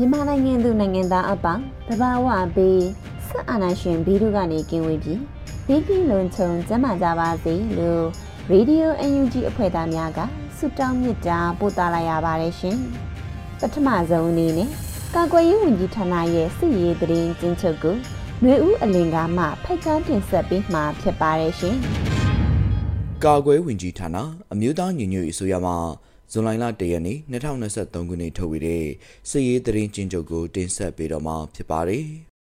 မြန်မာနိုင်ငံသူနိုင်ငံသားအပေါင်းတဘာဝဘေးဆက်အာနာရှင်ဘီတို့ကနေကင်းဝေးပြီးဘေးကင်းလုံခြုံကျန်းမာကြပါစေလို့ Radio UNG အဖွဲ့သားများကဆုတောင်းမေတ္တာပို့သလာရပါတယ်ရှင်ပထမဆုံးအနေနဲ့ကာကွယ်ရေးဝန်ကြီးဌာနရဲ့စစ်ရေးသတင်းကျဉ်းချုပ်ကိုຫນွေဦးအလင်ကားမှဖိုက်ကြားတင်ဆက်ပေးမှာဖြစ်ပါတယ်ရှင်ကာကွယ်ဝင်ကြီးဌာနအမျိုးသားညီညွတ်ရေးအစိုးရမှ ဇွန်လ1ရက်နေ့2023ခုနှစ်ထုတ်ဝေတဲ့စစ်ရေးသတင်းကျဉ်းချုပ်ကိုတင်ဆက်ပေးတော့မှာဖြစ်ပါတယ်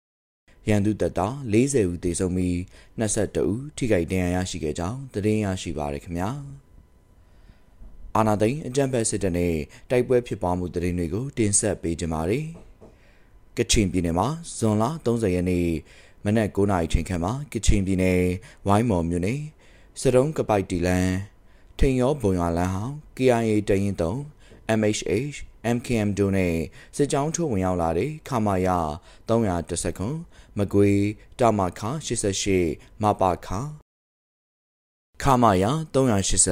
။ရန်သူတပ်သား40ဦးသေဆုံးပြီး22ဦးထိခိုက်ဒဏ်ရာရရှိခဲ့ကြောင်းသတင်းရရှိပါရခင်ဗျာ။အာနာသိန်းအကြံဖက်စစ်တပ်နဲ့တိုက်ပွဲဖြစ်ပွားမှုသတင်းတွေကိုတင်ဆက်ပေးကြပါမယ်။ကချင်ပြည်နယ်မှာဇွန်လ30ရက်နေ့မနက်9:00နာရီချိန်ခန့်မှာကချင်ပြည်နယ်ဝိုင်းမော်မြို့နယ်စတုံးကပိုက်တီလန် ထိန်ရောဘုံရွာလမ်းဟောင်း KIA တရင်တုံ MHH MKM တို့နဲ့စစ်ကြောင်းထိုးဝင်ရောက်လာတဲ့ခမာယာ310ခွန်မကွေတာမခ88မပါခခမာယာ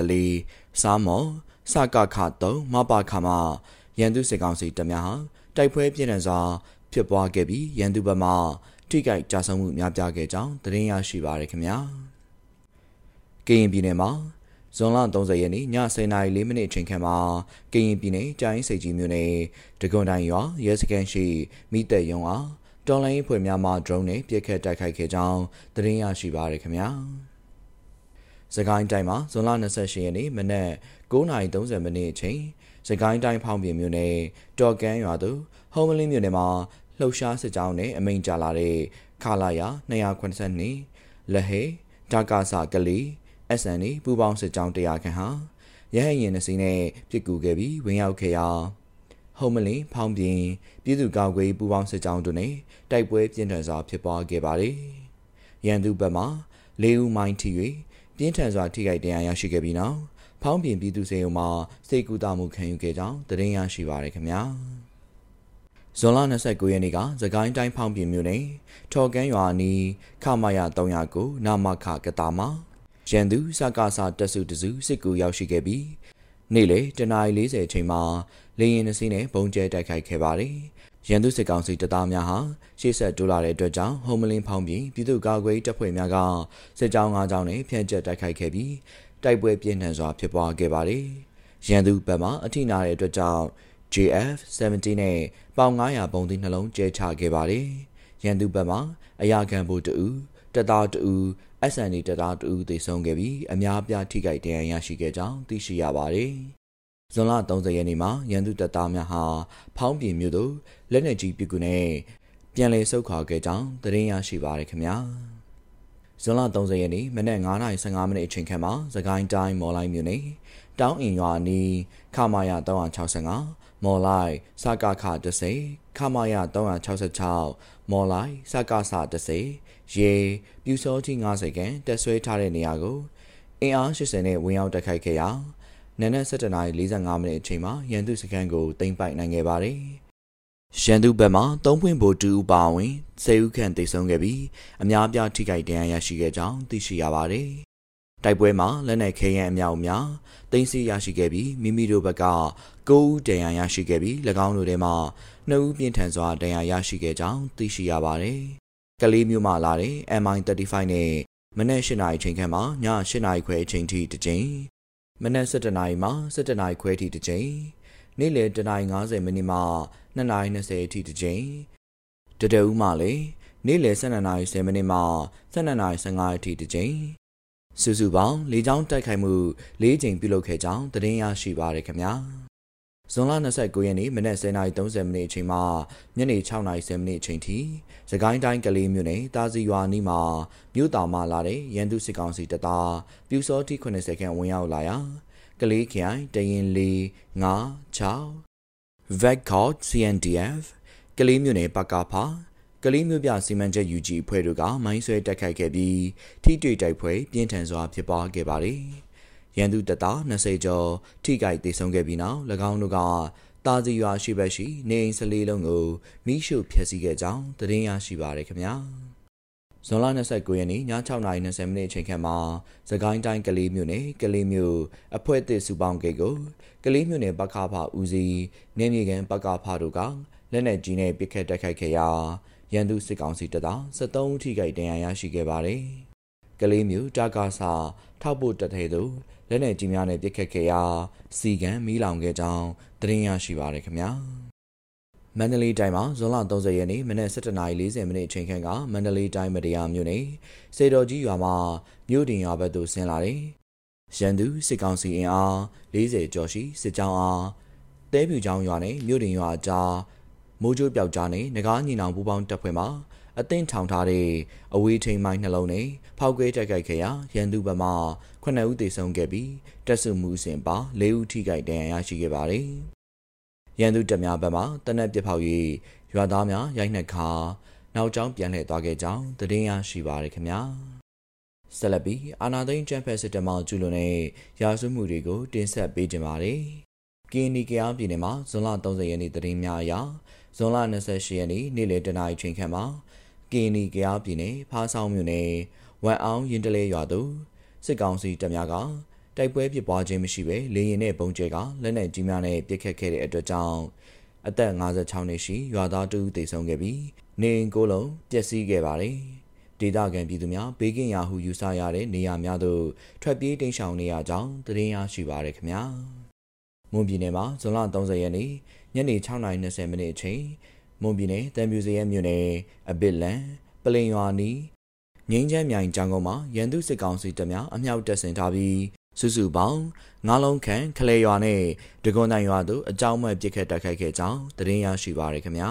384စားမောစကခ3မပါခမှာရန်သူစစ်ကောင်စီတများဟာတိုက်ပွဲပြင်းထန်စွာဖြစ်ပွားခဲ့ပြီးရန်သူဘက်မှထိခိုက်ကြဆုံးမှုများပြားခဲ့ကြောင်းသတင်းရရှိပါရခင်ဗျာကရင်ပြည်နယ်မှာ ဇွန်လ30ရက်နေ့ည10:04မိနစ်အချိန်ခန့်မှာကရင်ပြည်နယ်ကြိုင်းစိတ်ကြီးမြို့နယ်ဒဂွန်တိုင်းရွာရဲစခန်းရှိမိသက်ရုံအားတော်လိုင်းဖွဲ့များမှ drone နဲ့ပြစ်ခတ်တိုက်ခိုက်ခဲ့ကြောင်းသတင်းရရှိပါရခင်ဗျာ။စကိုင်းတိုင်းမှာဇွန်လ28ရက်နေ့မနက်9:30မိနစ်အချိန်စကိုင်းတိုင်းဖောင်းပြင်မြို့နယ်တော်ကန်းရွာသို့ဟုံးမလင်းမြို့နယ်မှာလှုပ်ရှားစစ်ကြောင်းနဲ့အမိန်ကြလာတဲ့ခလာယာ282လက်ဟေဒါကာစာကလေး SN ပူပေါင်းစစ်ကြောင်းတရားခန့်ဟာရဟရင်နှစီနဲ့ပြစ်ကူခဲ့ပြီးဝင်ရောက်ခဲ့ရာဟုံမလင်းဖောင်းပြင်းပြည်သူ့ကာကွယ်ပူပေါင်းစစ်ကြောင်းတို့နဲ့တိုက်ပွဲပြင်းထန်စွာဖြစ်ပွားခဲ့ပါတယ်။ရန်သူဘက်မှ၄ဦးမိုင်းထိ၍ပြင်းထန်စွာထိခိုက်ဒဏ်ရာရရှိခဲ့ပြီးနောက်ဖောင်းပြင်းပြည်သူစေုံမှာစိတ်ကူးတာမှုခံယူခဲ့ကြောင်းသတင်းရရှိပါရခင်ဗျာ။ဇွန်လ29ရက်နေ့ကသကိုင်းတိုင်းဖောင်းပြင်းမြို့နယ်ထော်ကန်းရွာအနီးခမာယာ309နာမခကတာမှာ ရန်သူစကားစာတက်စုတစုစစ်ကူရောက်ရှိခဲ့ပြီးနေ့လေတနာရီ40အချိန်မှာလေရင်နှစီးနဲ့ဘုံကျဲတိုက်ခိုက်ခဲ့ပါတယ်။ရန်သူစစ်ကောင်စီတပ်သားများဟာရှေ့ဆက်တိုးလာတဲ့အတွက်ကြောင့်ဟုံမလင်းဖောင်းပြီးပြည်သူ့ကာကွယ်တပ်ဖွဲ့များကစစ်ကြောင်း၅ကြောင်းနဲ့ဖြန့်ကျက်တိုက်ခိုက်ခဲ့ပြီးတိုက်ပွဲပြင်းထန်စွာဖြစ်ပွားခဲ့ပါတယ်။ရန်သူဘက်မှအထိနာတဲ့အတွက်ကြောင့် JF 17နဲ့ပေါင်900ပုံသီးနှလုံးကျဲချခဲ့ပါတယ်။ရန်သူဘက်မှအရာခံဖို့တူ တပ်သားတူ SND တပ်သားတူသေဆုံးခဲ့ပြီးအများပြားထိခိုက်ဒဏ်ရာရရှိခဲ့ကြောင်းသိရှိရပါတယ်။ဇွန်လ30ရက်နေ့မှာရန်သူတပ်သားများဟာဖောင်းပြင်မြို့သို့လက်နက်ကြီးပစ်ကူနဲ့ပြန်လည်ဆုတ်ခွာခဲ့ကြောင်းသတင်းရရှိပါရခင်ဗျာ။ဇွန်လ30ရက်နေ့မနက်9:15မိနစ်အချိန်ခန့်မှာသခိုင်းတိုင်းမော်လိုက်မြို့နယ်တောင်းအင်ရွာနီးခမာယာ365မော်လိုက်စကခ30ခမာယာ366မော်လိုက်စကဆ30 ရေပြူစောကြီး90ခန်းတက်ဆွဲထားတဲ့နေရာကိုအင်အား80နဲ့ဝင်ရောက်တိုက်ခိုက်ခဲ့ရာနနက်7:45မိနစ်အချိန်မှာရန်သူစခန်းကိုတင်ပိုက်နိုင်ခဲ့ပါတယ်။ရန်သူဘက်မှ3ပွင့်ဘိုတူအပါဝင်10ဦးခန့်တိတ်ဆုံးခဲ့ပြီးအများပြားထိခိုက်ဒဏ်ရာရရှိခဲ့ကြောင်းသိရှိရပါတယ်။တိုက်ပွဲမှာလက်နက်ခဲယမ်းအများအများတင်စီရရှိခဲ့ပြီးမိမိတို့ဘက်က9ဦးဒဏ်ရာရရှိခဲ့ပြီး၎င်းတို့ထဲမှာ2ဦးပြင်းထန်စွာဒဏ်ရာရရှိခဲ့ကြောင်းသိရှိရပါတယ်။ ကလေးမျိုးမှလာတဲ့ MI35 နဲ့မနက်၈နာရီချိန်ခန့်မှာည၈နာရီခွဲအချိန်ထိတစ်ကြိမ်မနက်7:00နာရီမှ7:00နာရီခွဲထိတစ်ကြိမ်နေ့လယ်7:50မိနစ်မှ2:20အထိတစ်ကြိမ်တတဦးမှလည်းနေ့လယ်12:10မိနစ်မှ12:15အထိတစ်ကြိမ်စုစုပေါင်း၄ချောင်းတိုက်ခိုက်မှု၄ကြိမ်ပြုလုပ်ခဲ့ကြောင်းသတင်းရရှိပါရခင်ဗျာ ဇွန်လ29ရက်နေ့မနက်10:30မိနစ်အချိန်မှညနေ6:10မိနစ်အချိန်ထိစကိုင်းတိုင်းကလေးမြို့နယ်တာစီရွာနီးမှာမြို့တော်မှလာတဲ့ရန်သူစစ်ကောင်စီတပ်သားပြူစောတိ80ခန့်ဝင်ရောက်လာရာကလေးခိုင်တရင်၄9 6 Veccord CNDF ကလေးမြို့နယ်ပကဖာကလေးမျိုးပြစီမံချက် UG အဖွဲ့တို့ကမိုင်းဆွဲတက်ခိုက်ခဲ့ပြီးထိတွေ့တိုက်ပွဲပြင်းထန်စွာဖြစ်ပွားခဲ့ပါတယ်။ ရန်သူတပ်သား20ကျော်ထိခိုက်ဒေဆုံးခဲ့ပြီးနောက်၎င်းတို့ကတာစီရွာရှိဘက်ရှိနေအိမ်၁၄လုံးကိုမိရှုဖျက်ဆီးခဲ့ကြောင်းသတင်းရရှိပါရခင်ဗျာ။ဇွန်လ29ရက်နေ့ည6:20မိနစ်အချိန်ခန့်မှာသကိုင်းတိုင်းကလေးမြို့နယ်ကလေးမြို့အဖွဲ့သစ်စုပေါင်းဂိတ်ကိုကလေးမြို့နယ်ပကဖဦးစီးနေမြေကန်ပကဖတို့ကလက်နက်ကြီးနဲ့ပစ်ခတ်တိုက်ခိုက်ခဲ့ရာရန်သူစစ်ကောင်စီတပ်သား73ဦးထိခိုက်ဒဏ်ရာရရှိခဲ့ပါတယ်။ကလေးမျိုးတာကာစာထောက်ပို့တပ်ထဲသို့ လက်နက်ကြီးများနဲ့ပစ်ခတ်ခဲ့ရာစီကံမီးလောင်ခဲ့ကြောင်းသတင်းရရှိပါရခင်ဗျာ။မန္တလေးတိုင်းမှာဇွန်လ30ရက်နေ့မနက်7:40မိနစ်အချိန်ခန့်ကမန္တလေးတိုင်းမတရားမြို့နယ်စေတော်ကြီးရွာမှာမြို့တင်ရွာဘက်သို့ဆင်းလာတယ်။ရန်သူစစ်ကောင်စီအင်အား40ကျော်ရှိစစ်ကြောင်းအားတဲပြူချောင်းရွာနဲ့မြို့တင်ရွာအကြားမိုးကြိုးပြောက်ကြားနဲ့ငကားညီနောင်ပူပေါင်းတပ်ဖွဲ့မှ အသင့်ထောင်ထားတဲ့အဝေးထိန်မိုင်းနှလုံးနဲ့ဖောက်ကွဲတိုက်ခိုက်ခဲ့ရာရန်သူဘက်မှ9ဦးသေဆုံးခဲ့ပြီးတပ်စုမှုစဉ်ပါ4ဦးထိခိုက်ဒဏ်ရာရရှိခဲ့ပါတယ်။ရန်သူတပ်များဘက်မှတနက်ပြဖောက်၍ရွာသားများရိုက်နှက်ခါနောက်ကျောင်းပြန်လှည့်သွားခဲ့ကြောင်းသတင်းရရှိပါရခင်ဗျာ။ဆက်လက်ပြီးအာနာသိန်းချမ်ဖက်စစ်တမောင်ကျူလွန်တဲ့ရာဇဝမှုတွေကိုတင်ဆက်ပေးကြပါမယ်။ကင်းနီကယားပြည်နယ်မှာဇွန်လ30ရက်နေ့သတင်းများအရဇွန်လ28ရက်နေ့နေ့လယ်တနာရီချိန်ခန့်မှာ ကင်းနီကရားပြည်နယ်ဖားဆောင်မြို့နယ်ဝမ်အောင်ရင်တလဲရွာသို့စစ်ကောင်စီတပ်များကတိုက်ပွဲဖြစ်ပွားခြင်းမရှိဘဲလေရင်နဲ့ပုံကျဲကလက်နက်ကြီးများနဲ့ပစ်ခတ်ခဲ့တဲ့အတွက်ကြောင့်အသက်56နှစ်ရှိရွာသားတူသေဆုံးခဲ့ပြီးနေအိမ်ကိုလုံးပျက်စီးခဲ့ပါတယ်။ဒေသခံပြည်သူများဘေးကင်းရာဟုယူဆရတဲ့နေရာများသို့ထွက်ပြေးတိမ်းရှောင်နေရကြောင်းသတင်းရရှိပါရခင်ဗျာ။မွန်ပြည်နယ်မှာဇွန်လ30ရက်နေ့ညနေ6:20မိနစ်အချိန် မွန်ပြည်နယ်တံပြူစရဲမြို့နယ်အဘစ်လန်ပလင်ရွာနီငင်းချမ်းမြိုင်ကျောင်းကုန်းမှာရန်သူစစ်ကောင်စီတပ်များအမြောက်တပ်ဆင်ထားပြီးစုစုပေါင်းငါးလုံးခန့်ခလေရွာနဲ့ဒဂွန်တိုင်ရွာတို့အကြောင်းမဲ့ပြစ်ခတ်တိုက်ခိုက်ခဲ့ကြောင်းသတင်းရရှိပါရခင်ဗျာ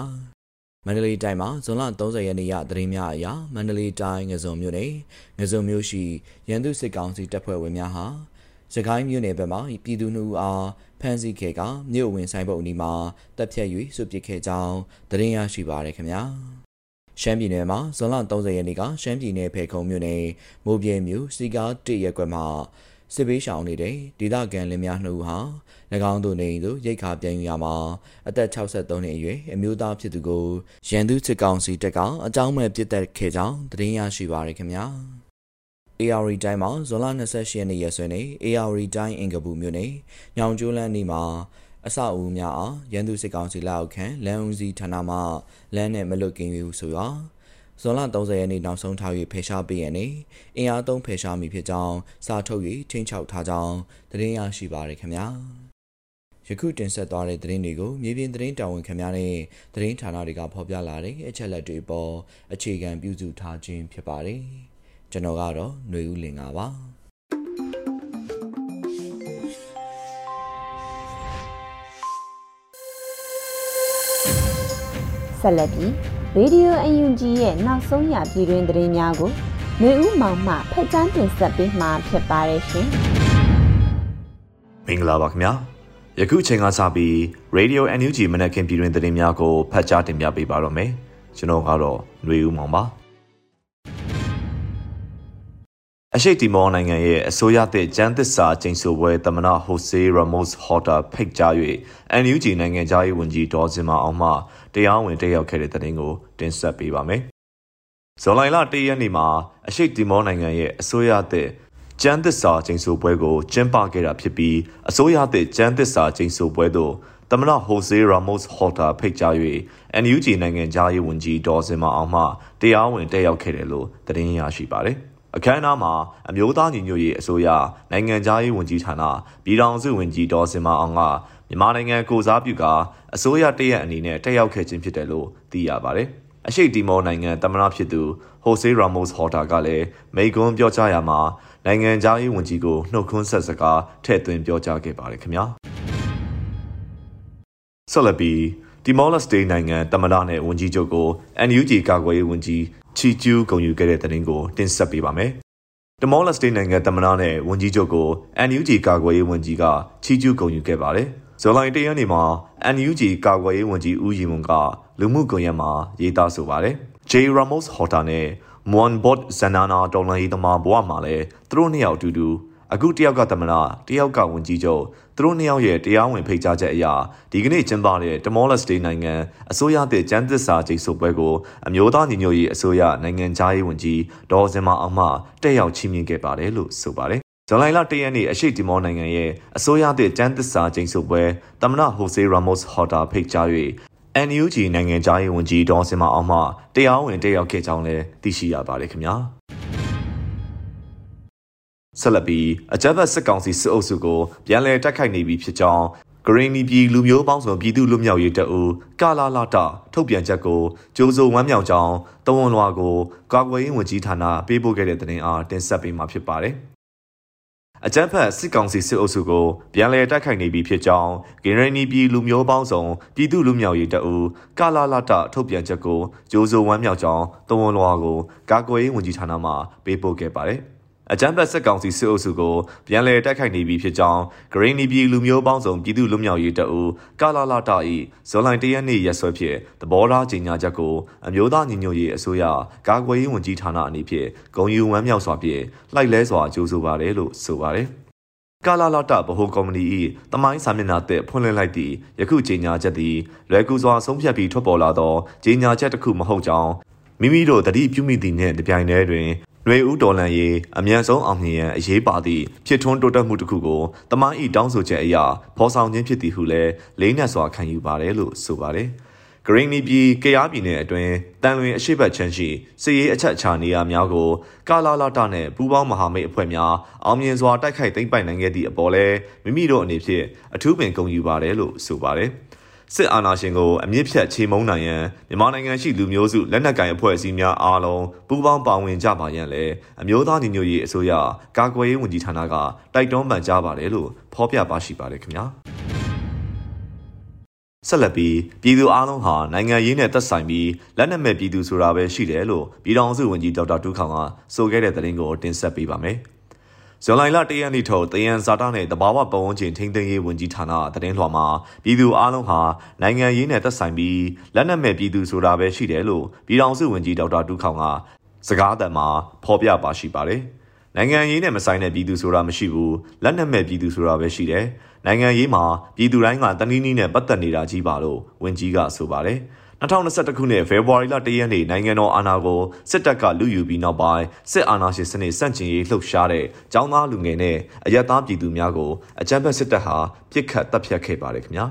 မန္တလေးတိုင်းမှာဇွန်လ30ရက်နေ့ရသတင်းများအရမန္တလေးတိုင်းငစုံမြို့နယ်ငစုံမြို့ရှိရန်သူစစ်ကောင်စီတပ်ဖွဲ့ဝင်များဟာစကိုင်းမြို့နယ်ဘက်မှပြည်သူနှူအား ဖမ်းဆီးခဲ့ကမြို့ဝင်ဆိုင်ပုတ်အနီးမှာတပ်ဖြတ်၍ဆွပစ်ခဲ့ကြောင်းသတင်းရရှိပါရခင်ဗျာရှမ်းပြည်နယ်မှာဇွန်လ30ရက်နေ့ကရှမ်းပြည်နယ်ဖေခုံမြို့နယ်မိုးပြဲမြို့စီကားတစ်ရက်ကွက်မှာစစ်ဘေးရှောင်နေတဲ့ဒေသခံလင်များနှုတ်ဟာ၎င်းတို့နေသို့ရိတ်ခါပြန်ယူရမှာအသက်63နှစ်အရွယ်အမျိုးသားဖြစ်သူကိုရန်သူစစ်ကောင်စီတပ်ကအကြောင်းမဲ့ပစ်တက်ခဲ့ကြောင်းသတင်းရရှိပါရခင်ဗျာ AR တိုင်းမှာဇွန်လ28ရက်နေ့ရက်စွဲနဲ့ AR တိုင်းအင်္ဂပူမြို့နယ်ညောင်ကျိုးလန်းနေမှာအစအဦးများအားရန်သူစစ်ကောင်စီလက်အောက်ခံလမ်းဦးစီးဌာနမှလမ်းနဲ့မလွတ်ကင်းယူဆိုရာဇွန်လ30ရက်နေ့နောက်ဆုံးထား၍ဖယ်ရှားပေးရနေအင်အားသုံးဖယ်ရှားမိဖြစ်ကြောင်းစာထုတ်၍ချင်းချောက်ထားကြောင်းသတင်းရရှိပါရခင်ဗျာယခုတင်ဆက်သွားတဲ့သတင်းတွေကိုမြေပြင်သတင်းတာဝန်ခံများနဲ့သတင်းဌာနတွေကဖော်ပြလာတဲ့အချက်လက်တွေပေါ်အခြေခံပြုစုထားခြင်းဖြစ်ပါတယ် ကျွန်တော်ကတော့ຫນွေဦးလင်ကပါဆက်လက်ပြီးရေဒီယိုအန်ယူဂျီရဲ့နောက်ဆုံးရပြည်တွင်သတင်းများကိုမျိုးဦးမောင်မှဖက်ချန်းတင်ဆက်ပေးမှာဖြစ်ပါတယ်ရှင်။မင်္ဂလာပါခင်ဗျာ။ယခုချိန်ကစပြီး Radio NUG မနက်ခင်းပြည်တွင်သတင်းများကိုဖတ်ကြားတင်ပြပေးပါတော့မယ်။ကျွန်တော်ကတော့မျိုးဦးမောင်ပါ။ အရှိတီမောနိုင်ငံရဲ့အစိုးရသစ်ကျန်းသစ္စာကျိန်ဆိုပွဲသမနာဟိုဆေးရမို့စ်ဟော်တာဖိတ်ကြား၍ NUG နိုင်ငံသားရေးဝန်ကြီးဒေါ်စင်မအောင်မှတရားဝင်တက်ရောက်ခဲ့တဲ့တဲ့တင်ကိုတင်ဆက်ပေးပါမယ်။ဇော်လိုင်လ၁ရက်နေ့မှာအရှိတီမောနိုင်ငံရဲ့အစိုးရသစ်ကျန်းသစ္စာကျိန်ဆိုပွဲကိုကျင်းပခဲ့တာဖြစ်ပြီးအစိုးရသစ်ကျန်းသစ္စာကျိန်ဆိုပွဲသို့သမနာဟိုဆေးရာမို့စ်ဟော်တာဖိတ်ကြား၍ NUG နိုင်ငံသားရေးဝန်ကြီးဒေါ်စင်မအောင်မှတရားဝင်တက်ရောက်ခဲ့တယ်လို့သတင်းရရှိပါတယ်။ အခမ်းအနားမှာအမျိုးသားညီညွတ်ရေးအစိုးရနိုင်ငံသားရေးဝန်ကြီးဌာနပြည်ထောင်စုဝန်ကြီးဒေါ်စင်မအောင်ကမြန်မာနိုင်ငံကိုစားပြုကအစိုးရတရက်အနေနဲ့တက်ရောက်ခဲ့ခြင်းဖြစ်တယ်လို့သိရပါတယ်။အရှိတီမောနိုင်ငံသမ္မတဖြစ်သူဟိုဆေးရာမို့စ်ဟော်တာကလည်းမိကွန်းပြောကြားရမှာနိုင်ငံသားရေးဝန်ကြီးကိုနှုတ်ခွန်းဆက်စကားထည့်သွင်းပြောကြားခဲ့ပါတယ်ခင်ဗျာ။ဆက်လက်ပြီးတီမောလက်စတေးနိုင်ငံတမဒါနဲ့ဝန်ကြီးချုပ်ကို NUG ကာကွယ်ရေးဝန်ကြီး ချီကျူးဂုဏ်ယူခဲ့တဲ့တဲ့တင်ကိုတင်ဆက်ပေးပါမယ်။တမောလက်စတေးနိုင်ငံတမနာနဲ့ဝန်ကြီးချုပ်ကို NUG ကာကွယ်ရေးဝန်ကြီးကချီကျူးဂုဏ်ယူခဲ့ပါတယ်။ဇော်လိုင်တရက်နေ့မှာ NUG ကာကွယ်ရေးဝန်ကြီးဦးရီမွန်ကလူမှုကွန်ရက်မှာရေးသားဆိုပါတယ်။ J Ramos Horta နဲ့ Monbot Zanana တော်လိုင်းရေးသမားဘဝမှာလည်းသူတို့နှစ်ယောက်အတူတူ အခုတယောက်ကသမနာတယောက်ကဝန်ကြီးချုပ်သူတို့နှစ်ယောက်ရဲ့တရားဝင်ဖိတ်ကြားချက်အရဒီကနေ့ကျင်းပတဲ့ Timor-Leste နိုင်ငံအစိုးရသစ်ကျန်းသစ္စာကျိတ်ဆိုပွဲကိုအမျိုးသားညီညွတ်ရေးအစိုးရနိုင်ငံသားရေးဝန်ကြီးဒေါ်စင်မအောင်မှတက်ရောက်ချီးမြှင့်ခဲ့ပါတယ်လို့ဆိုပါတယ်ဇွန်လတရက်နေ့အရှိတီမောနိုင်ငံရဲ့အစိုးရသစ်ကျန်းသစ္စာကျိန်ဆိုပွဲတမနာဟိုဆေရာမို့စ်ဟော်တာဖိတ်ကြား၍ NUG နိုင်ငံသားရေးဝန်ကြီးဒေါ်စင်မအောင်မှတရားဝင်တက်ရောက်ခဲ့ကြောင်းလည်းသိရှိရပါတယ်ခင်ဗျာ ဆက်လက်ပြီးအကြမ်းဖက်စစ်ကောင်စီစစ်အုပ်စုကိုပြန်လည်တိုက်ခိုက်နေပြီဖြစ်ကြောင်းဂရင်းနီပြည်လူမျိုးပေါင်းစုံပြည်သူလူမျိုးရေးတအူကာလာလာတာထုတ်ပြန်ချက်ကိုကြိုးစိုးဝမ်းမြောက်ကြောင်းတဝန်လွာကိုကာကွယ်ရေးဝန်ကြီးဌာနပေးပို့ခဲ့တဲ့သတင်းအားတင်ဆက်ပေးမှာဖြစ်ပါတယ်။အကြမ်းဖက်စစ်ကောင်စီစစ်အုပ်စုကိုပြန်လည်တိုက်ခိုက်နေပြီဖြစ်ကြောင်းဂရင်းနီပြည်လူမျိုးပေါင်းစုံပြည်သူလူမျိုးရေးတအူကာလာလာတာထုတ်ပြန်ချက်ကိုကြိုးစိုးဝမ်းမြောက်ကြောင်းတဝန်လွာကိုကာကွယ်ရေးဝန်ကြီးဌာနမှပေးပို့ခဲ့ပါတယ်။ အကြမ်းဖက်စစ်ကောင်စီစစ်အုပ်စုကိုပြန်လည်တိုက်ခိုက်နေပြီဖြစ်ကြောင်းဂရင်းနီပြည်လူမျိုးပေါင်းစုံပြည်သူလူမျိုးရေးတအူကာလာလာတာဤဇွန်လတရက်နေ့ရက်စွဲဖြင့်သဘောထားကြေညာချက်ကိုအမျိုးသားညီညွတ်ရေးအစိုးရကာကွယ်ရေးဝန်ကြီးဌာနအနေဖြင့်ဂုံယူဝမ်းမြောက်စွာဖြင့်လိုက်လဲစွာကြိုးဆိုပါတယ်လို့ဆိုပါတယ်ကာလာလာတာဗဟိုကော်မတီ၏တမိုင်းစာမျက်နှာသစ်ဖွင့်လှစ်လိုက်သည့်ယခုကြေညာချက်သည်လွယ်ကူစွာဆုံးဖြတ်ပြီးထွက်ပေါ်လာသောကြေညာချက်တစ်ခုမဟုတ်ကြောင်းမိမိတို့တတိပြုမိသည့်နှင့်တပြိုင်တည်းတွင် ຫນွေဦးတော်လန်ရေးအမြန်ဆုံးအောင်မြင်ရန်အရေးပါသည့်ဖြစ်ထွန်းတိုးတက်မှုတစ်ခုကိုတမိုင်းဤတောင်းဆိုချက်အရဖော်ဆောင်ခြင်းဖြစ်သည်ဟုလည်းလေးနက်စွာခံယူပါတယ်လို့ဆိုပါတယ်။ဂရင်းနီပြည်ကရားပြည်နယ်အတွင်းတန်လွင်အရှိတ်ချမ်းရှိစစ်ရေးအချက်အခြာနေရာများကိုကာလာလာတာနဲ့ပူးပေါင်းမဟာမိတ်အဖွဲ့များအောင်မြင်စွာတိုက်ခိုက်သိမ်းပိုက်နိုင်ခဲ့သည့်အပေါ်လဲမိမိတို့အနေဖြင့်အထူးပင်ဂုဏ်ယူပါတယ်လို့ဆိုပါတယ်။ စစ်အာဏာရှင်ကိုအမြင့်ဖြတ်ချေမှုန်းနိုင်ရန်မြန်မာနိုင်ငံရှိလူမျိုးစုလက်နက်ကိုင်အဖွဲ့အစည်းများအားလုံးပူးပေါင်းပါဝင်ကြပါရန်လည်းအမျိုးသားညီညွတ်ရေးအစိုးရကာကွယ်ရေးဝန်ကြီးဌာနကတိုက်တွန်းပန်ကြားပါတယ်လို့ဖော်ပြပါရှိပါတယ်ခင်ဗျာဆက်လက်ပြီးပြည်သူအလုံးဟာနိုင်ငံရေးနဲ့သက်ဆိုင်ပြီးလက်နက်မဲ့ပြည်သူဆိုတာပဲရှိတယ်လို့ပြည်ထောင်စုဝန်ကြီးဒေါက်တာတူးခေါင်ကဆိုခဲ့တဲ့သတင်းကိုတင်ဆက်ပေးပါမယ်။ ဇွန်လလတရက်နေ့ထုတ်တယန်ဇာတာနဲ့တဘာဝပတ်ဝန်းကျင်ထိန်းသိမ်းရေးဝန်ကြီးဌာနသတင်းလွှာမှာပြည်သူအလုံးဟာနိုင်ငံရေးနဲ့သက်ဆိုင်ပြီးလက်နက်မဲ့ပြည်သူဆိုတာပဲရှိတယ်လို့ပြည်ထောင်စုဝန်ကြီးဒေါက်တာတူးခေါင်ကစကားအသံမှာဖော်ပြပါရှိပါတယ်။နိုင်ငံရေးနဲ့မဆိုင်တဲ့ပြည်သူဆိုတာမရှိဘူးလက်နက်မဲ့ပြည်သူဆိုတာပဲရှိတယ်။နိုင်ငံရေးမှာပြည်သူတိုင်းကတနည်းနည်းနဲ့ပတ်သက်နေတာကြီးပါလို့ဝန်ကြီးကဆိုပါတယ်။ 2021ခုနှစ်ဖေဖော်ဝါရီလ1ရက်နေ့နိုင်ငံတော်အာဏာကိုစစ်တပ်ကလူယူပြီးနောက်ပိုင်းစစ်အာဏာရှင်စနစ်ဆန့်ကျင်ရေးလှုပ်ရှားတဲ့ចောင်းသားလူငယ်နဲ့အရက်သားပြည်သူများကိုအကြမ်းဖက်စစ်တပ်ဟာပြစ်ခတ်တပ်ဖြတ်ခဲ့ပါတယ်ခင်ဗျာ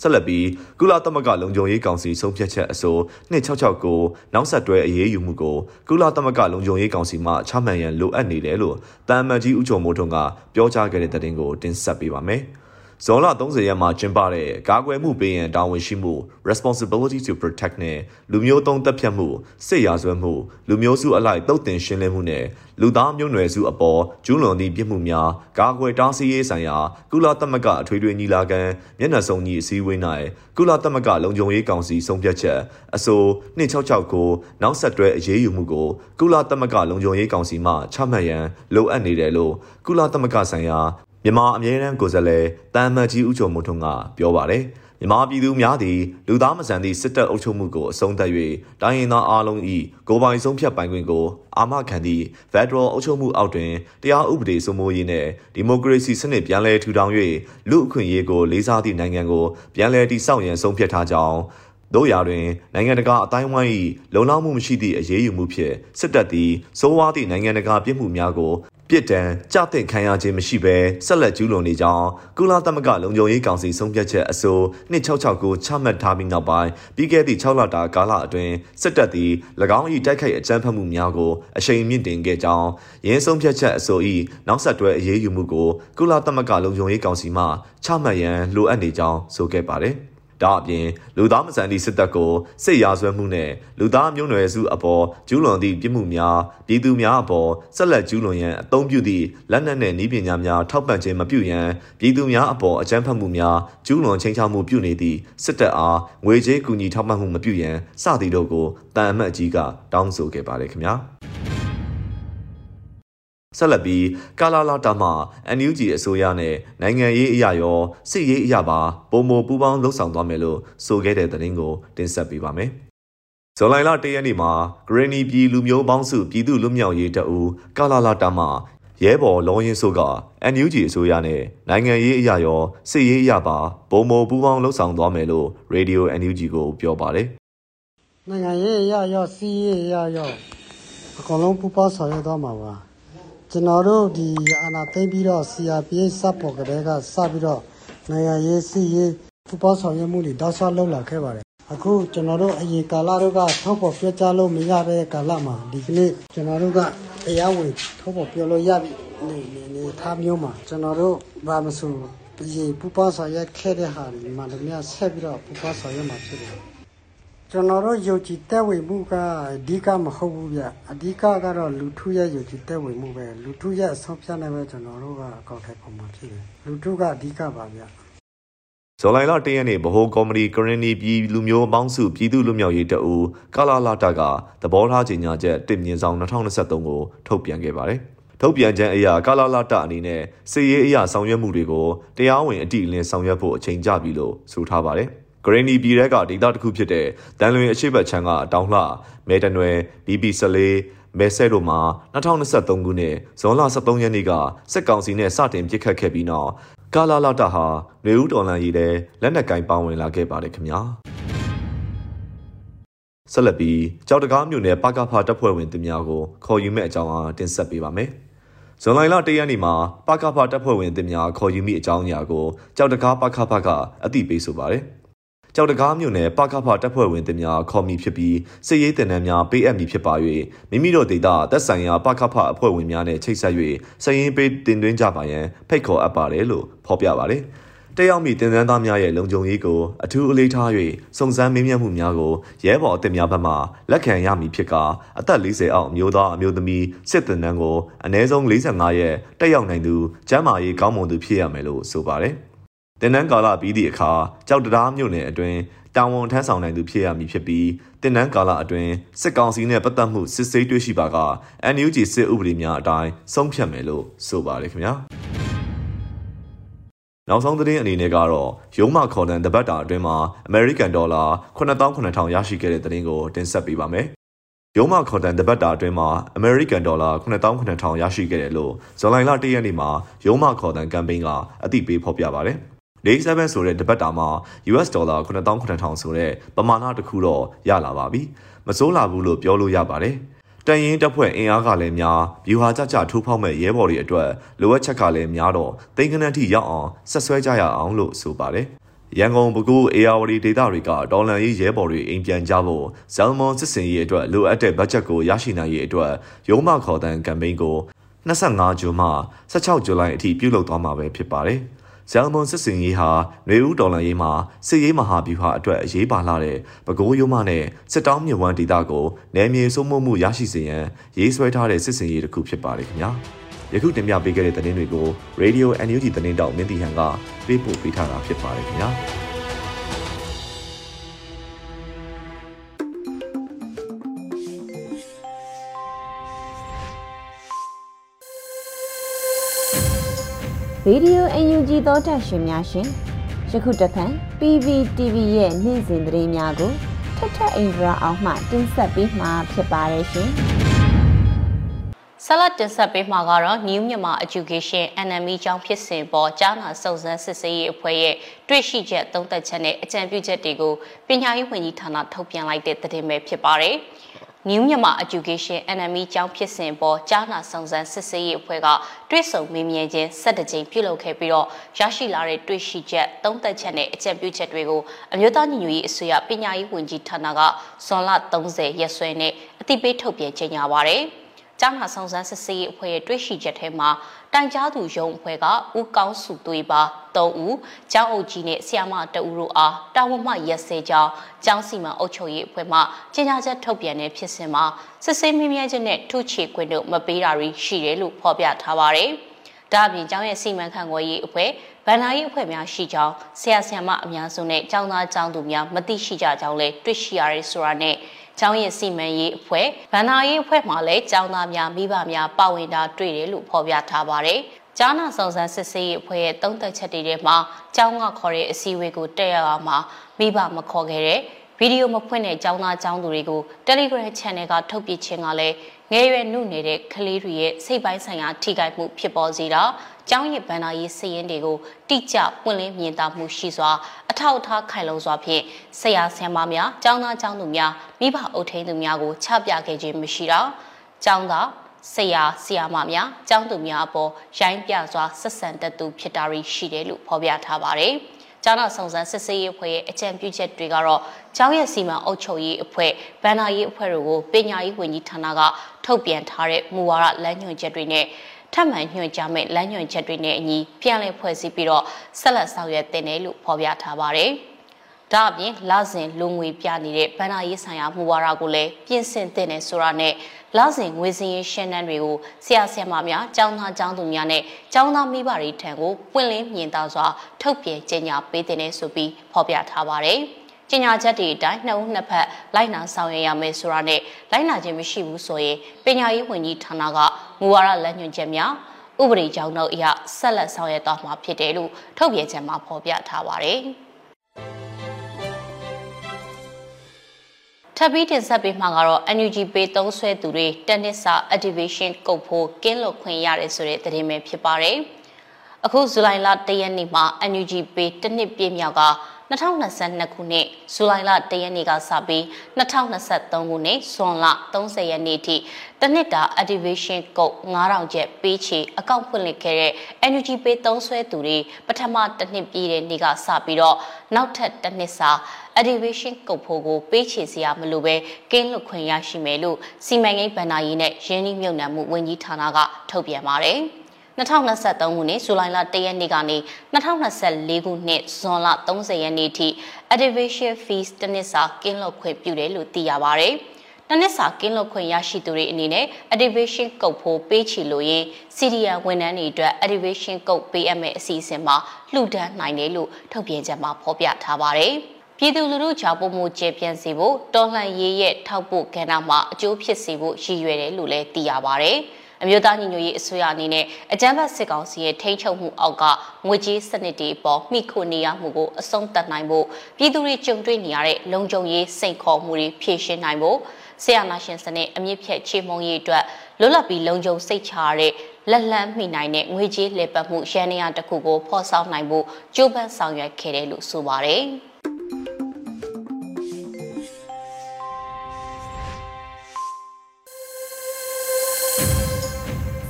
ဆက်လက်ပြီးကုလသမဂ္ဂလုံခြုံရေးကောင်စီဆုံးဖြတ်ချက်အဆို266ကိုနောက်ဆက်တွဲအရေးယူမှုကိုကုလသမဂ္ဂလုံခြုံရေးကောင်စီမှချမှတ်ရန်လိုအပ်နေတယ်လို့တာမန်ကြီးဦးကျော်မိုးထွန်းကပြောကြားခဲ့တဲ့တဲ့တင်ကိုတင်ဆက်ပေးပါမယ်။ ဇွန်လ30ရက်မှာကျင်းပတဲ့ကာကွယ်မှုပေးရန်တာဝန်ရှိမှု responsibility to protect နဲ့လူမျိုးတုံးတပ်ဖြတ်မှုစစ်ရာဇဝတ်မှုလူမျိုးစုအလိုက်တုတ်တင်ရှင်းလင်းမှုနဲ့လူသားမျိုးနွယ်စုအပေါ်ကျူးလွန်သည့်ပြစ်မှုများကာကွယ်တားဆီးရေးဆိုင်ရာကုလသမဂ္ဂအထွေထွေညီလာခံမျက်နှာစုံညီအစည်းအဝေး၌ကုလသမဂ္ဂလုံခြုံရေးကောင်စီဆုံးဖြတ်ချက်အဆို266ကိုနောက်ဆက်တွဲအရေးယူမှုကိုကုလသမဂ္ဂလုံခြုံရေးကောင်စီမှချမှတ်ရန်လိုအပ်နေတယ်လို့ကုလသမဂ္ဂဆိုင်ရာ မြန်မာအမြဲတမ်းကိုယ်စားလှယ်တမ်မတ်ကြီးဦးကျော်မိုးထွန်းကပြောပါတယ်မြန်မာပြည်သူများသည်လူသားမဆန်သည့်စစ်တပ်အုပ်ချုပ်မှုကိုအဆုံးသတ်၍တိုင်းရင်းသားအားလုံး၏ကိုပိုင်ဆုံးဖြတ်ပိုင်ခွင့်ကိုအာမခံသည့် Federal အုပ်ချုပ်မှုအောက်တွင်တရားဥပဒေစိုးမိုးရေးနှင့်ဒီမိုကရေစီစနစ်ပြန်လည်ထူထောင်၍လူအခွင့်အရေးကိုလေးစားသည့်နိုင်ငံကိုပြန်လည်တည်ဆောက်ရန်ဆုံးဖြတ်ထားကြောင်းတို့ရာတွင်နိုင်ငံတကာအတိုင်းဝိုင်း၏လုံလောက်မှုမရှိသည့်အရေးယူမှုဖြင့်စစ်တပ်သည်စိုးဝါးသည့်နိုင်ငံတကာပြစ်မှုများကို ပြစ်ဒဏ်ကြသင့်ခံရခြင်းမရှိဘဲဆက်လက်ကျူးလွန်နေကြောင်းကုလသမဂ္ဂလုံခြုံရေးကောင်စီဆုံးဖြတ်ချက်အဆို2669ချမှတ်ထားပြီးနောက်ပိုင်းပြီးခဲ့သည့်6လတာကာလအတွင်းစစ်တပ်သည်၎င်း၏တိုက်ခိုက်အကြမ်းဖက်မှုများကိုအရှိန်မြင့်တင်ခဲ့ကြောင်းရင်းဆုံးဖြတ်ချက်အဆို၏နောက်ဆက်တွဲအရေးယူမှုကိုကုလသမဂ္ဂလုံခြုံရေးကောင်စီမှချမှတ်ရန်လိုအပ်နေကြောင်းဆိုခဲ့ပါတယ်။ ဒါအပြင်လူသားမဆန်သည့်စစ်တပ်ကိုစစ်ရာဇဝတ်မှုနဲ့လူသားမျိုးနွယ်စုအပေါ်ကျူးလွန်သည့်ပြစ်မှုများပြည်သူများအပေါ်ဆက်လက်ကျူးလွန်ရန်အသုံးပြုသည့်လက်နက်နှင့်နည်းပညာများထောက်ပံ့ခြင်းမပြုရန်ပြည်သူများအပေါ်အကြမ်းဖက်မှုများကျူးလွန်ချင်းချမှုပြုနေသည့်စစ်တပ်အားငွေကြေးကူညီထောက်ပံ့မှုမပြုရန်စသည်တို့ကိုတန်အမတ်ကြီးကတောင်းဆိုခဲ့ပါတယ်ခင်ဗျာ။ ဆက်လက်ပြီးကာလာလာတာမှ NUG အစိုးရနဲ့နိုင်ငံရေးအရာရောစစ်ရေးအရာပါပုံမပူးပေါင်းလှုပ်ဆောင်သွားမယ်လို့ဆိုခဲ့တဲ့သတင်းကိုတင်ဆက်ပေးပါမယ်။ဇွန်လလ၁ရက်နေ့မှာဂရနီပြည်လူမျိုးပေါင်းစုပြည်သူလူမျိုးရေးတအူကာလာလာတာမှရဲဘော်လောရင်ဆိုက NUG အစိုးရနဲ့နိုင်ငံရေးအရာရောစစ်ရေးအရာပါပုံမပူးပေါင်းလှုပ်ဆောင်သွားမယ်လို့ Radio NUG ကိုပြောပါတယ်။နိုင်ငံရေးအရာရောစစ်ရေးအရာရောအကုန်လုံးပူးပေါင်းဆောင်ရွက်သွားမှာပါ။ ကျွန်တော်တို့ဒီအာနာသိမ့်ပြီးတော့ CRPH စပေါ်ကလေးကစပြီးတော့နိုင်ငံရေးစီရေးပူပေါင်းဆောင်ရွက်မှုတွေတောက်လျှောက်လုပ်လာခဲ့ပါတယ်အခုကျွန်တော်တို့အရင်ကာလတို့ကထောက်ပေါ်ပြောကြားလို့မရတဲ့ကာလမှာဒီကနေ့ကျွန်တော်တို့ကတရားဝင်ထောက်ပေါ်ပြောလို့ရပြီနေနေနေထားမျိုးမှာကျွန်တော်တို့ဘာမဆိုဒီပူပေါင်းဆောင်ရွက်ခဲ့တဲ့ဟာဒီမှာလည်းဆက်ပြီးတော့ပူပေါင်းဆောင်ရွက်မှာဖြစ်တယ် ကျွန်တော်တို့ယုံကြည်တဲ့ဝေမှုကအဓိကမဟုတ်ဘူးဗျအဓိကကတော့လူထုရဲ့ယုံကြည်တဲ့ဝေမှုပဲလူထုရဲ့အဆုံးဖြတ်နေပဲကျွန်တော်တို့ကအကောက်ထဲပုံမှန်ဖြစ်တယ်လူထုကအဓိကပါဗျဇော်လိုင်လတရက်နေ့ဗဟိုကော်မတီကရနီပြည်လူမျိုးပေါင်းစုပြည်သူလူမျိုးရေးတအူကာလာလာတာကသဘောထားကြေညာချက်တင်မြင့်ဆောင်2023ကိုထုတ်ပြန်ခဲ့ပါတယ်ထုတ်ပြန်ခြင်းအရာကာလာလာတာအနေနဲ့စစ်ရေးအရာဆောင်ရွက်မှုတွေကိုတရားဝင်အတိအလင်းဆောင်ရွက်ဖို့အချိန်ကြပြီလို့ဆိုထားပါတယ်။ ဂရင်းနီပြည်ရဲကဒေသတစ်ခုဖြစ်တဲ့တန်လွင်အရှိတ်ချမ်းကတောင်လှမဲတနွယ် BB ဆလေးမဲဆဲတို့မှာ2023ခုနှစ်ဇွန်လ23ရက်နေ့ကစစ်ကောင်စီနဲ့စတင်ပစ်ခတ်ခဲ့ပြီးနောက်ကာလာလာတာဟာနေဦးတော်လန်ရီတဲ့လက်နက်ကင်ပါဝင်လာခဲ့ပါတယ်ခင်ဗျာဆက်လက်ပြီးကြောက်တကားမြို့နယ်ပကဖာတပ်ဖွဲ့ဝင်သူများကိုခေါ်ယူမဲ့အကြောင်းအားတင်ဆက်ပေးပါမယ်ဇွန်လလတရက်နေ့မှာပကဖာတပ်ဖွဲ့ဝင်သူများခေါ်ယူမိအကြောင်းအရာကိုကြောက်တကားပကဖာကအသိပေးဆိုပါတယ်။ ကြောက်တကားမြို့နယ်ပကဖတပ်ဖွဲ့ဝင်တင်များခေါ်မီဖြစ်ပြီးစစ်ရေးတင်နန်းများပေးအပ်မည်ဖြစ်ပါ၍မိမိတို့ဒေသသက်ဆိုင်ရာပကဖအဖွဲ့ဝင်များနဲ့ချိတ်ဆက်၍စရင်ပေးတင်သွင်းကြပါရန်ဖိတ်ခေါ်အပ်ပါတယ်လို့ဖော်ပြပါတယ်။တက်ရောက်မိတင်သန်းသားများရဲ့လုံခြုံရေးကိုအထူးအလေးထား၍စုံစမ်းမေးမြန်းမှုများကိုရဲဘော်အသစ်များဘက်မှလက်ခံရမည်ဖြစ်ကအသက်40အောက်အမျိုးသားအမျိုးသမီးစစ်တင်နန်းကိုအနည်းဆုံး45ရက်တက်ရောက်နိုင်သူကျန်းမာရေးကောင်းမွန်သူဖြစ်ရမယ်လို့ဆိုပါတယ်။ တင်နန်းကာလပြီးသည့်အခါကြောက်တရားမြို့နယ်အတွင်းတာဝန်ထမ်းဆောင်နိုင်သူဖြစ်ရမည်ဖြစ်ပြီးတင်နန်းကာလအတွင်းစစ်ကောင်စီနဲ့ပတ်သက်မှုစစ်ဆေးတွေ့ရှိပါက NUG စစ်ဥပဒေများအတိုင်းဆုံးဖြတ်မယ်လို့ဆိုပါတယ်ခင်ဗျာနောက်ဆုံးသတင်းအနေနဲ့ကတော့ရုံးမခေါ်တန်တပတ်တာအတွင်းမှာ American Dollar 9800ရရှိခဲ့တဲ့သတင်းကိုတင်ဆက်ပေးပါမယ်ရုံးမခေါ်တန်တပတ်တာအတွင်းမှာ American Dollar 9800ရရှိခဲ့တယ်လို့ဇွန်လလ1ရက်နေ့မှာရုံးမခေါ်တန်ကမ်ပိန်းကအသိပေးဖော်ပြပါတယ်။ 47ဆိုတဲ့တပတ်တာမှာ US ဒေါ်လာ9800ဆိုတဲ့ပမာဏတစ်ခုတော့ရလာပါပြီ။မစိုးလာဘူးလို့ပြောလို့ရပါတယ်။တန်ရင်တပ်ဖွဲ့အင်အားကလည်းများဗျူဟာကြကြထိုးဖောက်မဲ့ရဲဘော်တွေအတွက်လိုအပ်ချက်ကလည်းများတော့တိန်ကနန်းထိရောက်အောင်ဆက်ဆွဲကြရအောင်လို့ဆိုပါတယ်။ရန်ကုန်ပဲခူးအေယာဝတီဒေသတွေကဒေါ်လန်ရေးရဲဘော်တွေအိမ်ပြန်ကြဖို့ဇယ်မွန်စစ်စင်ရေးအတွက်လိုအပ်တဲ့ဘတ်ဂျက်ကိုရရှိနိုင်ရေးအတွက်ရုံးမခေါ်တန်းကမ်ပိန်းကို25ဇွန်မှ16ဇူလိုင်အထိပြုလုပ်သွားမှာပဲဖြစ်ပါတယ်။ ဇယ်မွန်စစ်စင်ရေးဟာနွေဦးဒေါ်လာရေးမှာစစ်ရေးမဟာဗျူဟာအတွက်အရေးပါလာတဲ့ပဲခူးရိုးမနဲ့စစ်တောင်းမြဝန်းဒေသကိုနယ်မြေစိုးမိုးမှုရရှိစေရန်ရေးဆွဲထားတဲ့စစ်စင်ရေးတစ်ခုဖြစ်ပါတယ်ခင်ဗျာယခုတင်ပြပေးခဲ့တဲ့သတင်းတွေကို Radio NUG သတင်းတောက်မင်းတီဟန်ကပေးပို့ပေးထားတာဖြစ်ပါတယ်ခင်ဗျာ ရေဒီယို UNG သောတာရှင်များရှင်ယခုတဖန် PPTV ရဲ့နေ့စဉ်သတင်းများကိုထထအင်ဒရာအောင်မှတင်ဆက်ပေးမှာဖြစ်ပါတယ်ရှင်ဆလတ်တင်ဆက်ပေးမှာကတော့ New Myanmar Education NME ကျောင်းဖြစ်စဉ်ပေါ်ကြားနာစုံစမ်းစစ်ဆေးရေးအဖွဲ့ရဲ့တွေ့ရှိချက်သုံးသပ်ချက်နဲ့အကြံပြုချက်တွေကိုပညာရေးဝန်ကြီးဌာနထုတ်ပြန်လိုက်တဲ့သတင်းပဲဖြစ်ပါတယ်။ New Myanmar Education NME ကျောင်းဖြစ်စဉ်ပေါ်ကြားနာစုံစမ်းစစ်ဆေးရေးအဖွဲ့ကတွဲဆုံမေးမြန်းခြင်း၁၇ကြိမ်ပြုလုပ်ခဲ့ပြီးတော့ရရှိလာတဲ့တွေ့ရှိချက်သုံးသက်ချက်နဲ့အကြံပြုချက်တွေကိုအမျိုးသားညီညွတ်ရေးအစိုးရပညာရေးဝန်ကြီးဌာနကဇွန်လ30ရက်စွဲနဲ့အသိပေးထုတ်ပြန်ကြေညာပါရယ်။ ကြားနာဆောင်စမ်းစစ်ဆေးရေးအဖွဲ့ရဲ့တွေ့ရှိချက်ထဲမှာတိုင်ကြားသူရုံးအဖွဲ့ကဦးကောင်းစုသွေးပါ3ဦးကျောင်းအုပ်ကြီးနဲ့ဆရာမတဦးတို့အားတာဝန်မှရက်စဲကြောင်းကျောင်းစီမံအုပ်ချုပ်ရေးအဖွဲ့မှကြေညာချက်ထုတ်ပြန်တဲ့ဖြစ်စဉ်မှာစစ်ဆေးမြင်းမြဲခြင်းနဲ့ထုချေခွင့်တို့မပေးတာတွေရှိတယ်လို့ဖော်ပြထားပါတယ်။ဒါအပြင်ကျောင်းရဲ့စီမံခန့်ခွဲရေးအဖွဲ့ဗန္နာရေးအဖွဲ့များရှိကြောင်းဆရာဆရာမအများစုနဲ့ကျောင်းသားကျောင်းသူများမသိရှိကြကြောင်းလည်းတွေ့ရှိရတဲ့ဆိုတာနဲ့ ကျောင်းရဲ့စီမံရေးအဖွဲ့ဗန္နာရေးအဖွဲ့မှာလည်းကျောင်းသားများမိဘများပါဝင်တာတွေ့တယ်လို့ဖော်ပြထားပါတယ်။ကျောင်းနာဆောင်ဆန်းစစ်ဆေးရေးအဖွဲ့ရဲ့သုံးသက်ချက်တွေထဲမှာကျောင်းကခေါ်တဲ့အစည်းအဝေးကိုတက်ရအောင်မှာမိဘမခေါ်ခဲ့တဲ့ဗီဒီယိုမဖွင့်တဲ့ကျောင်းသားကျောင်းသူတွေကို Telegram Channel ကထုတ်ပြခြင်းကလည်းငယ်ရွယ်နှုတ်နေတဲ့ကလေးတွေရဲ့စိတ်ပိုင်းဆိုင်ရာထိခိုက်မှုဖြစ်ပေါ်စေတာ ကျောင်းရည်ဗန္နာရေးစည်ရင်တွေကိုတိကျပွင့်လင်းမြင်သာမှုရှိစွာအထောက်အထားခိုင်လုံစွာဖြင့်ဆရာဆရာမများကျောင်းသားကျောင်းသူများမိဘအုပ်ထိန်းသူများကိုချပြခဲ့ခြင်းမရှိတာကျောင်းသားဆရာဆရာမများကျောင်းသူများအပေါ်ရိုင်းပြစွာဆက်ဆံတတ်သူဖြစ်တာရှိတယ်လို့ဖော်ပြထားပါတယ်။ကျောင်းတော်ဆောင်စမ်းစစ်ဆေးရေးအဖွဲ့ရဲ့အကြံပြုချက်တွေကတော့ကျောင်းရဲ့စီမံအုပ်ချုပ်ရေးအဖွဲ့ဗန်နာရေးအဖွဲ့တို့ကိုပညာရေးဝန်ကြီးဌာနကထုတ်ပြန်ထားတဲ့မူဝါဒလမ်းညွှန်ချက်တွေနဲ့ ထပ်မံညွှန်ကြားမဲ့လမ်းညွှန်ချက်တွေနဲ့အညီပြန်လည်ဖွဲ့စည်းပြီးတော့ဆက်လက်ဆောင်ရွက်တင်တယ်လို့ဖော်ပြထားပါတယ်။ဒါအပြင်လစဉ်လူငွေပြနေတဲ့ဗန္နာရေးဆိုင်ရာမူဝါဒကိုလည်းပြင်ဆင်တင်တယ်ဆိုတာနဲ့လစဉ်ငွေစင်းရေးရှင်းတန်းတွေကိုဆရာဆရာမများကျောင်းသားကျောင်းသူများနဲ့ကျောင်းသားမိဘတွေထံကိုပွင့်လင်းမြင်သာစွာထုတ်ပြန်ကြေညာပေးတဲ့ဆိုပြီးဖော်ပြထားပါတယ်။ကျညာချက်တွေအတိုင်းနှစ်ဦးနှစ်ဖက်လိုက်နာဆောင်ရွက်ရမယ်ဆိုတာနဲ့လိုက်နာခြင်းမရှိဘူးဆိုရင်ပညာရေးဝန်ကြီးဌာနက မူဝါဒလမ်းညွှန်ချက်များဥပဒေကြောင်းတို့အရဆက်လက်ဆောင်ရွက်သွားမှာဖြစ်တယ်လို့ထုတ်ပြန်ချက်မှာဖော်ပြထားပါတယ်။ထပ်ပြီးတင်ဆက်ပေးမှာကတော့ NUG Pay သုံးဆွဲသူတွေတက်နစ်စာ activation ကုတ်ဖို့ကင်းလွတ်ခွင့်ရတယ်ဆိုတဲ့သတင်းပဲဖြစ်ပါတယ်။အခုဇူလိုင်လ၁ရက်နေ့မှာ NUG Pay တစ်နှစ်ပြည့်မြောက်က 2022ခုနှစ်ဇူလိုင်လ1ရက်နေ့ကစပြီး2023ခုနှစ်ဇွန်လ30ရက်နေ့ထိတနစ်တာ activation code 9000ကျပ်ပေးချေအကောင့်ဖွင့်လှစ်ခဲ့တဲ့ Energy Pay သုံးဆွဲသူတွေပထမတစ်နှစ်ပြည့်တဲ့နေ့ကစပြီးတော့နောက်ထပ်တစ်နှစ်စာ activation code ဖို့ကိုပေးချေစရာမလိုပဲကင်းလွတ်ခွင့်ရရှိမယ်လို့စီမံကိန်းဗဏ္ဍာရေးနဲ့ရင်းနှီးမြှုပ်နှံမှုဝန်ကြီးဌာနကထုတ်ပြန်ပါတယ်။ 2023ခုနှစ်ဇူလိုင်လ1ရက်နေ့ကနေ2024ခုနှစ်ဇွန်လ30ရက်နေ့ထိ Activation Fees တစ်နှစ်စာကင်းလွတ်ခွင့်ပြုတယ်လို့သိရပါတယ်။တစ်နှစ်စာကင်းလွတ်ခွင့်ရရှိသူတွေအနေနဲ့ Activation Code ဖို့ပေးချီလို့ရင် CDN ဝန်ထမ်းတွေအတွက် Activation Code ပေးအပ်မယ့်အစီအစဉ်မှာလှူဒန်းနိုင်တယ်လို့ထုတ်ပြန်ချက်မှာဖော်ပြထားပါတယ်။ပြည်သူလူထုကြောင့်ပုံမှုကျေပြန့်စေဖို့တော်လှန်ရေးရဲ့ထောက်ပို့ကဏ္ဍမှာအကျိုးဖြစ်စေဖို့ရည်ရွယ်တယ်လို့လည်းသိရပါဗျ။ အမျိုးသားညီညွတ်ရေးအစိုးရအနေနဲ့အကြမ်းဖက်စစ်ကောင်စီရဲ့ထိန်းချုပ်မှုအောက်ကငွေကြေးစနစ်တွေပေါ်မိခိုနေရမှုကိုအဆုံးသတ်နိုင်ဖို့ပြည်သူတွေကြုံတွေ့နေရတဲ့လုံခြုံရေးစိန်ခေါ်မှုတွေဖြေရှင်းနိုင်ဖို့ဆရာနာရှင်စနစ်အမြင့်ဖြတ်ချေမှုန်းရေးအတွက်လွတ်လပ်ပြီးလုံခြုံစိတ်ချရတဲ့လက်လန်းမိနိုင်တဲ့ငွေကြေးလှည့်ပတ်မှုရန်နေရတစ်ခုကိုဖော်ဆောင်နိုင်ဖို့ကြိုးပမ်းဆောင်ရွက်ခဲ့တယ်လို့ဆိုပါတယ်။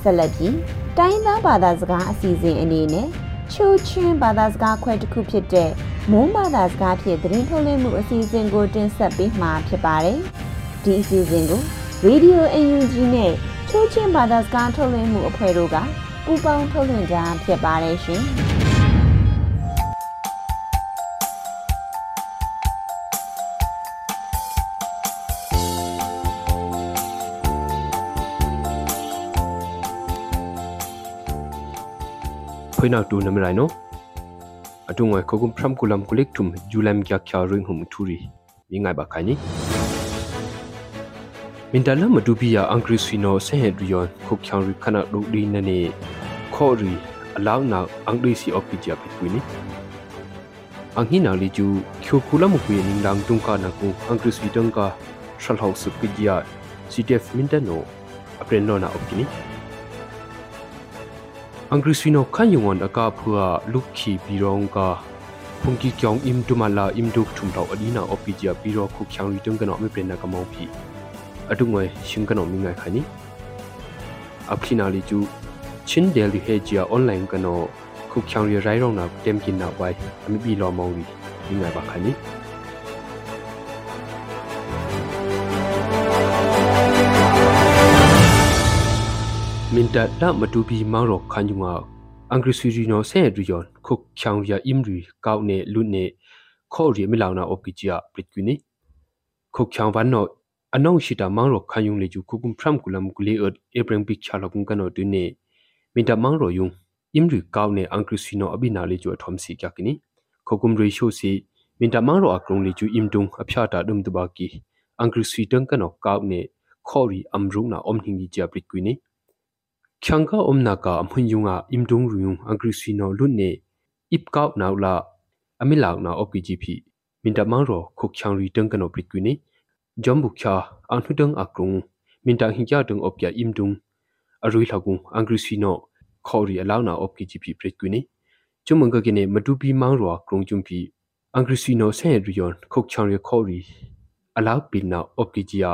ဆက်လက်ပြီးတိုင်းသားဘာသာစကားအစီအစဉ်အနေနဲ့ချိုးချင်းဘာသာစကားခွဲတစ်ခုဖြစ်တဲ့မုန်းဘာသာစကားဖြင့်သတင်းထုတ်လွှင့်မှုအစီအစဉ်ကိုတင်ဆက်ပေးမှာဖြစ်ပါတယ်။ဒီအစီအစဉ်ကို Radio UNG နဲ့ချိုးချင်းဘာသာစကားထုတ်လွှင့်မှုအဖွဲ့တို့ကပူးပေါင်းထုတ်လွှင့်ကြဖြစ်ပါတယ်ရှင်။ ဖွေးနောက်တူနမရိုင်နိုအတုငွေခုကုမ်ဖရမ်ကူလမ်ကူလိကထုမ်ဂျူလမ်ကြချာရင်ဟုမ်ထူရီမိငိုင်ဘခိုင်နီမင်တလမဒူပီယာအန်ဂရစ်စီနိုဆဟက်ရီယွန်ခုချောင်ရီခနဒူဒီနနေခေါ်ရီအလောင်းနာအန်ဂရစ်စီအော့ပီဂျာပီကွီနီအန်ဟီနာလီဂျူချိုကူလမကွေနင်းဒမ်တုံကာနာကူအန်ဂရစ်စီတန်ကာရှယ်ဟောက်စ်ပီဂျာ CTF မင်တနိုအပရင်နိုနာအော့ပီနီ angrisino khanyungon aka phua lukhi birong ka phungki kyong im tumala im duk thumtau adina opijia biro khu khyang ritung kana me prena kamau phi adu ngoi shingkano mingai khani apkhina li chu chin delhi he jia online kano khu khyang ri rai rong na tem kin na wai ami bi lo mong ri mingai ba khani minta da matu bi mang ro khan ju nga angri suri no se ri yon khu khyang ya im ri kaw ne lu ne kho ri mi law na op ki jia prit kwi ni khu khyang van no anong shita mang ro khan yung le ju khu kum phram kulam kuli ot ebrang bi kha lokung kan no tu ne minta mang ro yung im ri kaw ne angri suri no abi na le ju thom si kya kini khu kum ri sho si minta mang ro akrong le ju im tung a phya ta dum tu ba ki angri suri tang kan no kaw ne kho ri amru na om hingi jia prit kwi ni kyangka omna ka amhunyunga imdung ruyung angri sino lunne ipkau naula amilaw na opgp minta mangro khokhyang ri tengkano prikwini jombu kya anhudang akrung minta hingya deng opya imdung arui lagung angri sino khori alaw na opgp prikwini chumanga gene madupi mangro akrung jumpi angri sino sen riyon khokhyang ri khori alaw pinna opgjiya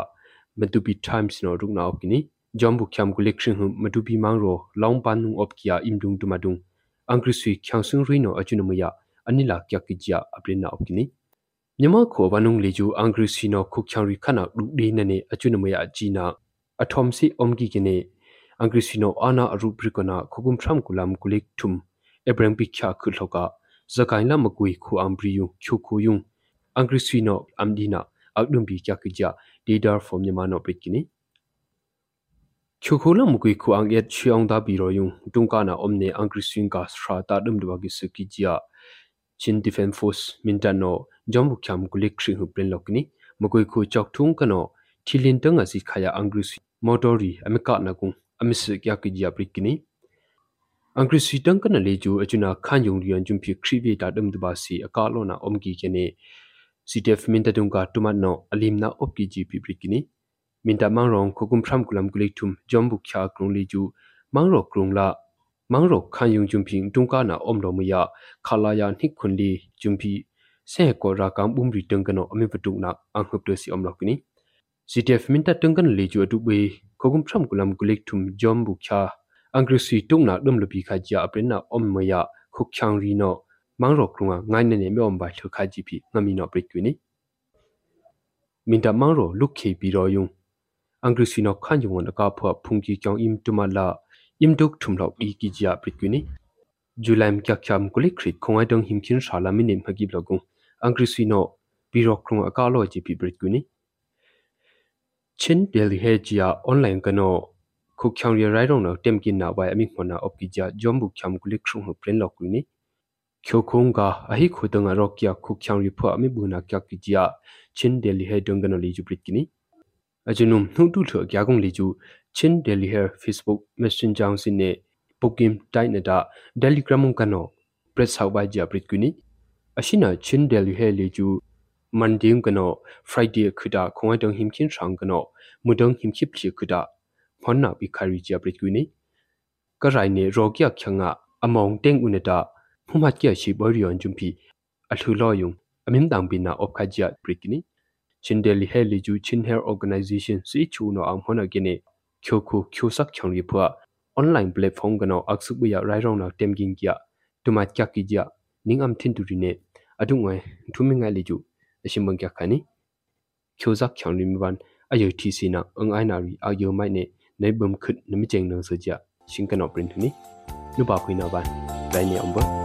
madupi times no rungna opgini jombu khyam gulik shing hum madubi mangro long pan nung op kia imdung dumadung angri sui khyang sung rino ajunumya anila kya kijia aplina opkini nyama kho wanung leju angri sino khu khyang ri khana du de nane ajunumya jina athom si omgi gine angri sino ana aru brikona khugum thram kulam kulik thum ebrang pi kya khulhoka zakaina makui khu ambriyu khu khu yung angri sino amdina akdum bi kya kijia leader from nyama no britkini chukhola mukui khu ang yet chiang da biro yung tungka na omne angri swing ka sra ta dum dwa gi su ki jia chin defense force mintano jombu khyam gulik shri hu plen lokni mukui khu chok thung kano thilin tang asi khaya angri motori amika na kung amis kya ki jia prikini angri swi tang kana leju achuna khan yung rian jum phi khribi ta dum dwa si akalo na omgi kene CTF mintatung ka tumanno alimna opki GP prikini minta mangrong khokum phram kulam kulik thum jombu kya krung li ju mangro krung la mangro khan yung jum phing tungka na omlo muya khala ya nik khun li jum phi se ko ra kam bum ri tung kano ami patu na ang hup si omlo kini CTF minta tung kan li ju atu be khokum phram kulam kulik thum jombu kya angri si tung na dum lu bi kha ja aprin na om muya khuk khyang ri no mangro krunga ngai ne ne me om ba thu kha ji phi ngami no prit kwini minta mangro luk khe bi ro yung angri sino khan yung na ka phwa phungki kyang im tumala im duk thumlo i ki ja prikwini julaim kya khyam kuli khrit khongai dong himkin shala minim hagi blogung angri sino biro krung akalo ji pi prikwini chin delhi he jia online kano khu khyang ri rai rong no temkin na wai ami khona op ki ja jombu khyam kuli khrum hu plen lokuni khyo khong ga ahi khudanga rokya khu khyang ri phwa ami buna kya ki ja chin delhi he dong kano li ju prikwini ajunum hnutu thlo gyagong liju chin delhi hair facebook messenger sin ne pokim tai na da telegram kano press how by ja prit kuni ashina chin delhi hair liju monday kano friday khuda khongai dong himkin sang kano mudong himkhip chi khuda phonna bi khari ja prit kuni karai ne rogya khyanga among teng unata phumat kya shi borion jumpi athulo yung amin dang bina opkhaja prit kuni chindeli heli ju chin hair organization si chu no ang hona gene khyoku khyosak khyang ri phwa online platform gano aksuk bu ya rai rong na temging kya tumat kya ki ja ning am thin tu ri ne adu ngwe thumi ngai li ju ashim bang kya khani khyosak khyang ri miwan ayo thi si na ang ai na ri ayo mai ne nei bum khut nami cheng nang so ja shin kano print ni nu ba khui na ban rai ne amba